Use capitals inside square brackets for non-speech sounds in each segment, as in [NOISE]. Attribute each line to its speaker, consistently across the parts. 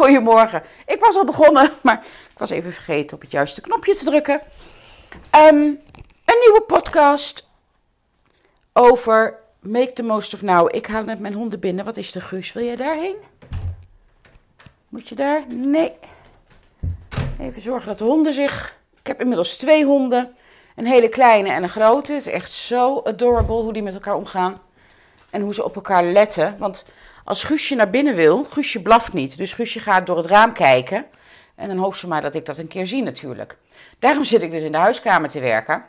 Speaker 1: Goedemorgen. Ik was al begonnen, [LAUGHS] maar ik was even vergeten op het juiste knopje te drukken. Ehm, een nieuwe podcast over Make the Most of Now. Ik haal net mijn honden binnen. Wat is er, Guus? Wil jij daarheen? Moet je daar? Nee. Even zorgen dat de honden zich... Ik heb inmiddels twee honden. Een hele kleine en een grote. Het is echt zo adorable hoe die met elkaar omgaan. En hoe ze op elkaar letten. Want als Guusje naar binnen wil, Guusje blaft niet. Dus Guusje gaat door het raam kijken. En dan hoopt ze maar dat ik dat een keer zie natuurlijk. Daarom zit ik dus in de huiskamer te werken.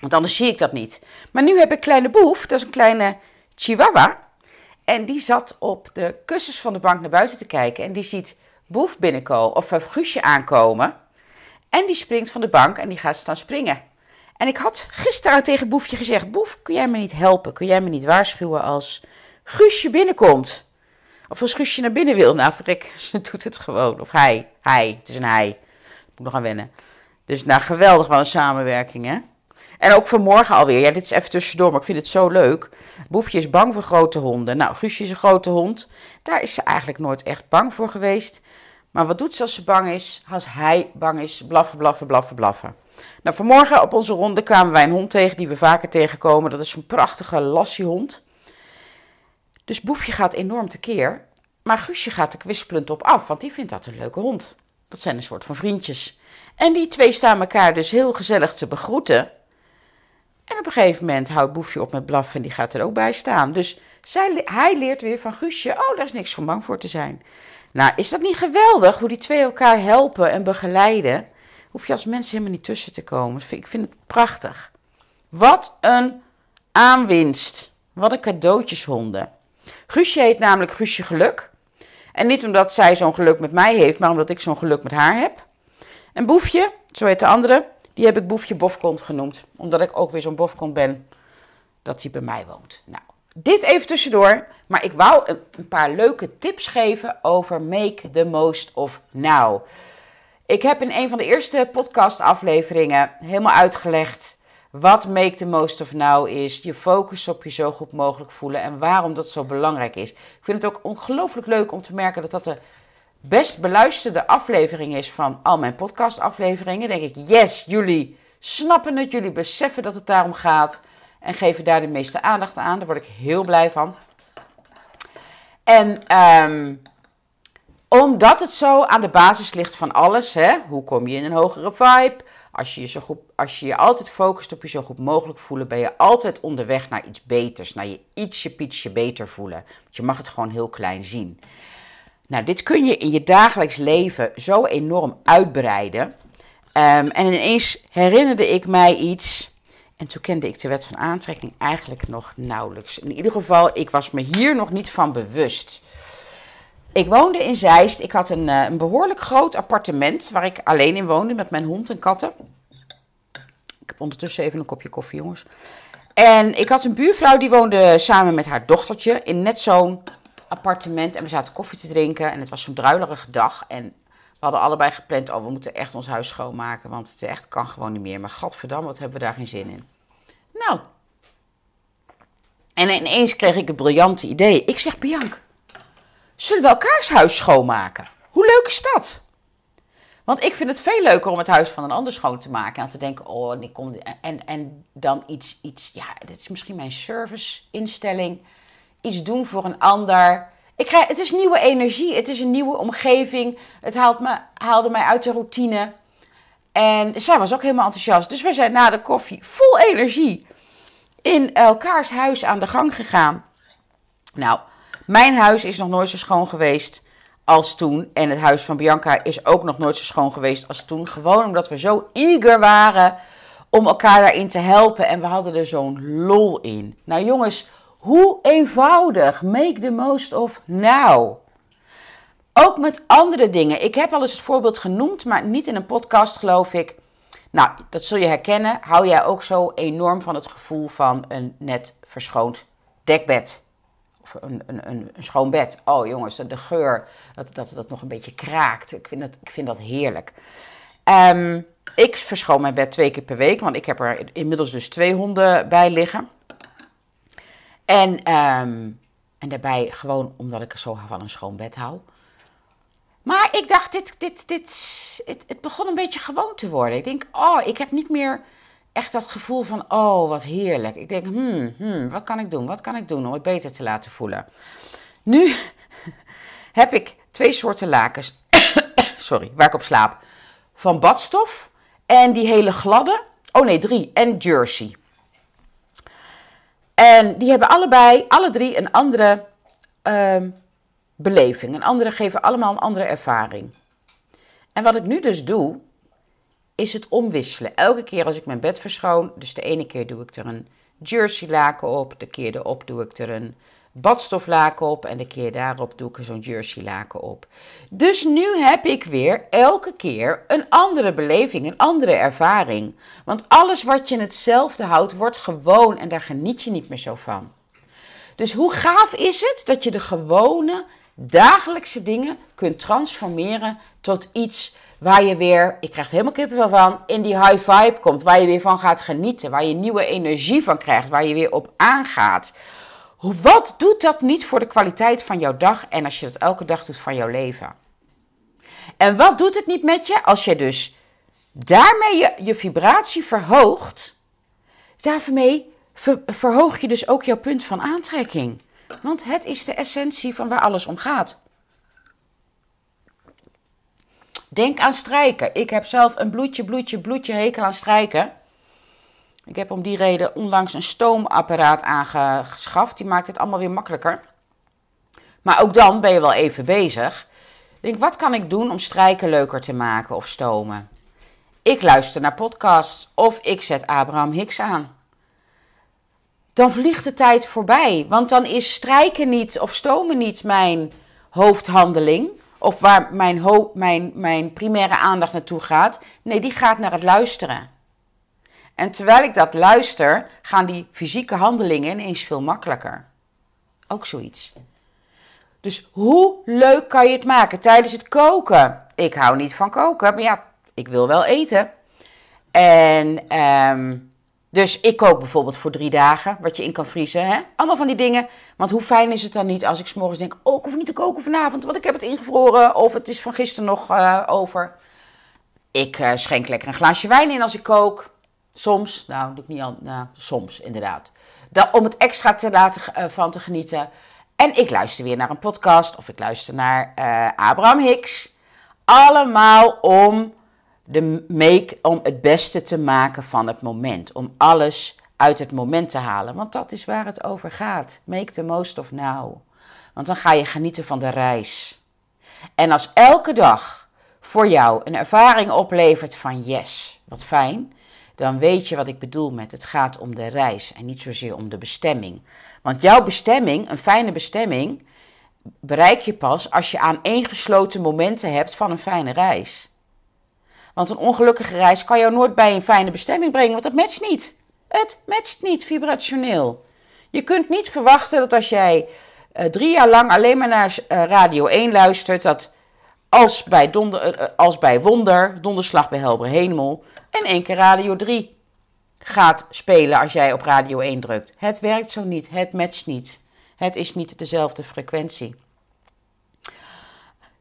Speaker 1: Want anders zie ik dat niet. Maar nu heb ik kleine Boef, dat is een kleine chihuahua. En die zat op de kussens van de bank naar buiten te kijken. En die ziet Boef binnenkomen, of Guusje aankomen. En die springt van de bank en die gaat staan springen. En ik had gisteren tegen Boefje gezegd: Boef, kun jij me niet helpen? Kun jij me niet waarschuwen als Guusje binnenkomt? Of als Guusje naar binnen wil? Nou, verrek, [LAUGHS] ze doet het gewoon. Of hij, hij, het is een hij. Moet nog aan wennen. Dus nou, geweldig wel een samenwerking, hè? En ook vanmorgen alweer. Ja, dit is even tussendoor, maar ik vind het zo leuk. Boefje is bang voor grote honden. Nou, Guusje is een grote hond. Daar is ze eigenlijk nooit echt bang voor geweest. Maar wat doet ze als ze bang is? Als hij bang is, blaffen, blaffen, blaffen, blaffen. Nou, vanmorgen op onze ronde kwamen wij een hond tegen die we vaker tegenkomen. Dat is een prachtige lassiehond. Dus Boefje gaat enorm tekeer. Maar Guusje gaat er kwispelend op af, want die vindt dat een leuke hond. Dat zijn een soort van vriendjes. En die twee staan elkaar dus heel gezellig te begroeten. En op een gegeven moment houdt Boefje op met blaffen en die gaat er ook bij staan. Dus zij, hij leert weer van Guusje, oh, daar is niks voor bang voor te zijn. Nou, is dat niet geweldig hoe die twee elkaar helpen en begeleiden? Hoef je als mens helemaal niet tussen te komen. Ik vind het prachtig. Wat een aanwinst. Wat een cadeautjeshonden. Guusje heet namelijk Guusje Geluk. En niet omdat zij zo'n geluk met mij heeft, maar omdat ik zo'n geluk met haar heb. En Boefje, zo heet de andere, die heb ik Boefje Bofkont genoemd. Omdat ik ook weer zo'n Bofkont ben dat hij bij mij woont. Nou, dit even tussendoor. Maar ik wou een paar leuke tips geven over Make the Most of Now. Ik heb in een van de eerste podcastafleveringen helemaal uitgelegd wat Make the Most of Now is. Je focus op je zo goed mogelijk voelen en waarom dat zo belangrijk is. Ik vind het ook ongelooflijk leuk om te merken dat dat de best beluisterde aflevering is van al mijn podcastafleveringen. Denk ik, yes, jullie snappen het, jullie beseffen dat het daarom gaat en geven daar de meeste aandacht aan. Daar word ik heel blij van. En um, omdat het zo aan de basis ligt van alles, hè? hoe kom je in een hogere vibe? Als je je, zo als je je altijd focust op je zo goed mogelijk voelen, ben je altijd onderweg naar iets beters, naar je ietsje pietsje beter voelen. Want je mag het gewoon heel klein zien. Nou, dit kun je in je dagelijks leven zo enorm uitbreiden. Um, en ineens herinnerde ik mij iets. En toen kende ik de wet van aantrekking eigenlijk nog nauwelijks. In ieder geval, ik was me hier nog niet van bewust. Ik woonde in Zeist. Ik had een, een behoorlijk groot appartement waar ik alleen in woonde met mijn hond en katten. Ik heb ondertussen even een kopje koffie, jongens. En ik had een buurvrouw die woonde samen met haar dochtertje in net zo'n appartement. En we zaten koffie te drinken en het was zo'n druilerige dag. En we hadden allebei gepland, oh, we moeten echt ons huis schoonmaken, want het echt kan gewoon niet meer. Maar gadverdamme, wat hebben we daar geen zin in. Nou. En ineens kreeg ik het briljante idee. Ik zeg, Bianca, zullen we elkaars huis schoonmaken? Hoe leuk is dat? Want ik vind het veel leuker om het huis van een ander schoon te maken. En te denken, oh, en, ik kom, en, en dan iets, iets, ja, dit is misschien mijn service-instelling. Iets doen voor een ander. Ik krijg, het is nieuwe energie, het is een nieuwe omgeving. Het haalt me, haalde mij uit de routine. En zij was ook helemaal enthousiast. Dus we zijn na de koffie vol energie in elkaars huis aan de gang gegaan. Nou, mijn huis is nog nooit zo schoon geweest als toen. En het huis van Bianca is ook nog nooit zo schoon geweest als toen. Gewoon omdat we zo eager waren om elkaar daarin te helpen. En we hadden er zo'n lol in. Nou jongens, hoe eenvoudig. Make the most of now. Ook met andere dingen. Ik heb al eens het voorbeeld genoemd, maar niet in een podcast geloof ik. Nou, dat zul je herkennen. Hou jij ook zo enorm van het gevoel van een net verschoond dekbed? Of een, een, een, schoon bed. Oh jongens, de geur, dat, dat dat nog een beetje kraakt. Ik vind dat, ik vind dat heerlijk. Um, ik verschoon mijn bed twee keer per week, want ik heb er inmiddels dus twee honden bij liggen. En, um, en daarbij gewoon omdat ik er zo van een schoon bed hou. Maar ik dacht, dit, dit, dit, het, het begon een beetje gewoon te worden. Ik denk, oh, ik heb niet meer echt dat gevoel van, oh, wat heerlijk. Ik denk, hmm, hmm, wat kan ik doen? Wat kan ik doen om het beter te laten voelen? Nu [LAUGHS] heb ik twee soorten lakens, [COUGHS] sorry, waar ik op slaap. Van badstof en die hele gladde, oh nee, drie, en jersey. En die hebben allebei, alle drie, een andere uh, beleving. Een andere geven allemaal een andere ervaring. En wat ik nu dus doe, is het omwisselen. Elke keer als ik mijn bed verschoon, dus de ene keer doe ik er een jersey laken op, de keer erop doe ik er een badstoflaken op en de keer daarop doe ik er zo'n jersey laken op. Dus nu heb ik weer elke keer een andere beleving, een andere ervaring. Want alles wat je hetzelfde houdt, wordt gewoon en daar geniet je niet meer zo van. Dus hoe gaaf is het dat je de gewone dagelijkse dingen kunt transformeren tot iets waar je weer, ik krijg helemaal kippenvel van, in die high vibe komt, waar je weer van gaat genieten, waar je nieuwe energie van krijgt, waar je weer op aangaat. Wat doet dat niet voor de kwaliteit van jouw dag en als je dat elke dag doet van jouw leven? En wat doet het niet met je als je dus daarmee je, je vibratie verhoogt? Daarmee verhoog je dus ook jouw punt van aantrekking. Want het is de essentie van waar alles om gaat. Denk aan strijken. Ik heb zelf een bloedje, bloedje, bloedje hekel aan strijken. Ik heb om die reden onlangs een stoomapparaat aangeschaft. Die maakt het allemaal weer makkelijker. Maar ook dan ben je wel even bezig. Denk, wat kan ik doen om strijken leuker te maken of stomen? Ik luister naar podcasts of ik zet Abraham Hicks aan. Dan vliegt de tijd voorbij, want dan is strijken niet of stomen niet mijn hoofdhandeling. Of waar mijn, mijn, mijn primaire aandacht naartoe gaat. Nee, die gaat naar het luisteren. En terwijl ik dat luister, gaan die fysieke handelingen ineens veel makkelijker. Ook zoiets. Dus hoe leuk kan je het maken tijdens het koken? Ik hou niet van koken, maar ja, ik wil wel eten. En um, dus ik kook bijvoorbeeld voor drie dagen, wat je in kan vriezen. Hè? Allemaal van die dingen. Want hoe fijn is het dan niet als ik s'morgens denk: Oh, ik hoef niet te koken vanavond, want ik heb het ingevroren. Of het is van gisteren nog uh, over. Ik uh, schenk lekker een glaasje wijn in als ik kook. Soms, nou, doe ik niet al, nou, soms inderdaad. Dan, om het extra te laten uh, van te genieten. En ik luister weer naar een podcast of ik luister naar Abraham Hicks. Allemaal om de make, om het beste te maken van het moment. Om alles uit het moment te halen. Want dat is waar het over gaat. Make the most of now. Want dan ga je genieten van de reis. En als elke dag voor jou een ervaring oplevert van yes, wat fijn, dan weet je wat ik bedoel met het gaat om de reis en niet zozeer om de bestemming. Want jouw bestemming, een fijne bestemming, bereik je pas als je aan één gesloten momenten hebt van een fijne reis. Want een ongelukkige reis kan jou nooit bij een fijne bestemming brengen, want dat matcht niet. Het matcht niet vibrationeel. Je kunt niet verwachten dat als jij uh, drie jaar lang alleen maar naar uh, Radio 1 luistert, dat als bij, donder, uh, als bij Wonder, Donderslag bij Helder Hemel, in één keer Radio 3 gaat spelen als jij op Radio 1 drukt. Het werkt zo niet, het matcht niet. Het is niet dezelfde frequentie.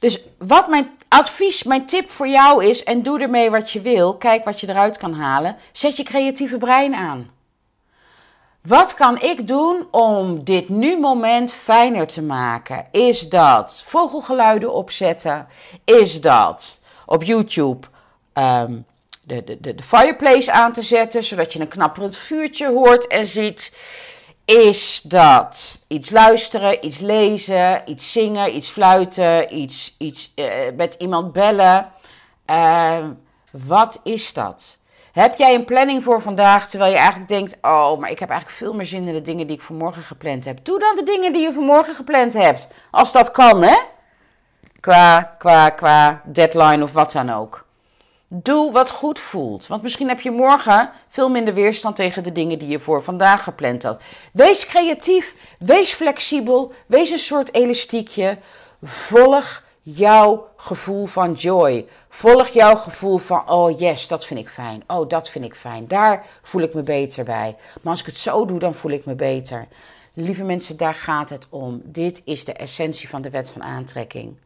Speaker 1: Dus wat mijn advies, mijn tip voor jou is, en doe ermee wat je wil, kijk wat je eruit kan halen, zet je creatieve brein aan. Wat kan ik doen om dit nu moment fijner te maken? Is dat vogelgeluiden opzetten? Is dat op YouTube um, de, de, de, de fireplace aan te zetten, zodat je een knapperend vuurtje hoort en ziet? Is dat iets luisteren, iets lezen, iets zingen, iets fluiten, iets, iets uh, met iemand bellen. Uh, wat is dat? Heb jij een planning voor vandaag terwijl je eigenlijk denkt: Oh, maar ik heb eigenlijk veel meer zin in de dingen die ik voor morgen gepland heb? Doe dan de dingen die je voor morgen gepland hebt. Als dat kan, hè? Qua, qua, qua deadline of wat dan ook. Doe wat goed voelt. Want misschien heb je morgen veel minder weerstand tegen de dingen die je voor vandaag gepland had. Wees creatief, wees flexibel, wees een soort elastiekje. Volg jouw gevoel van joy. Volg jouw gevoel van, oh yes, dat vind ik fijn. Oh, dat vind ik fijn. Daar voel ik me beter bij. Maar als ik het zo doe, dan voel ik me beter. Lieve mensen, daar gaat het om. Dit is de essentie van de wet van aantrekking.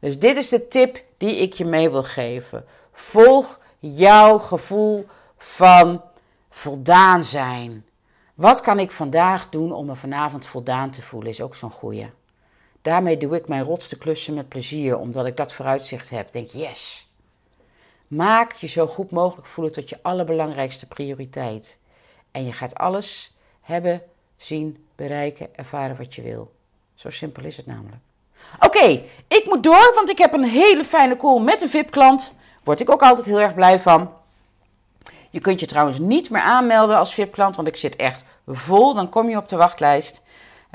Speaker 1: Dus dit is de tip die ik je mee wil geven. Volg jouw gevoel van voldaan zijn. Wat kan ik vandaag doen om me vanavond voldaan te voelen, is ook zo'n goeie. Daarmee doe ik mijn rotste klussen met plezier, omdat ik dat vooruitzicht heb. Denk, yes. Maak je zo goed mogelijk voelen tot je allerbelangrijkste prioriteit. En je gaat alles hebben, zien, bereiken, ervaren wat je wil. Zo simpel is het namelijk. Oké, ik moet door, want ik heb een hele fijne call met een VIP-klant. Word ik ook altijd heel erg blij van. Je kunt je trouwens niet meer aanmelden als VIP-klant, want ik zit echt vol. Dan kom je op de wachtlijst.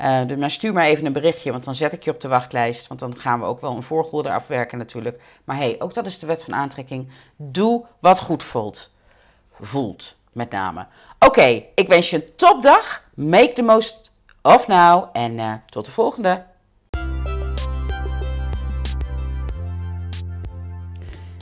Speaker 1: Uh, dus maar stuur maar even een berichtje, want dan zet ik je op de wachtlijst. Want dan gaan we ook wel een voorgoede afwerken natuurlijk. Maar hey, ook dat is de wet van aantrekking. Doe wat goed voelt. Voelt, met name. Oké, ik wens je een topdag. Make the most of now. En uh, tot de volgende.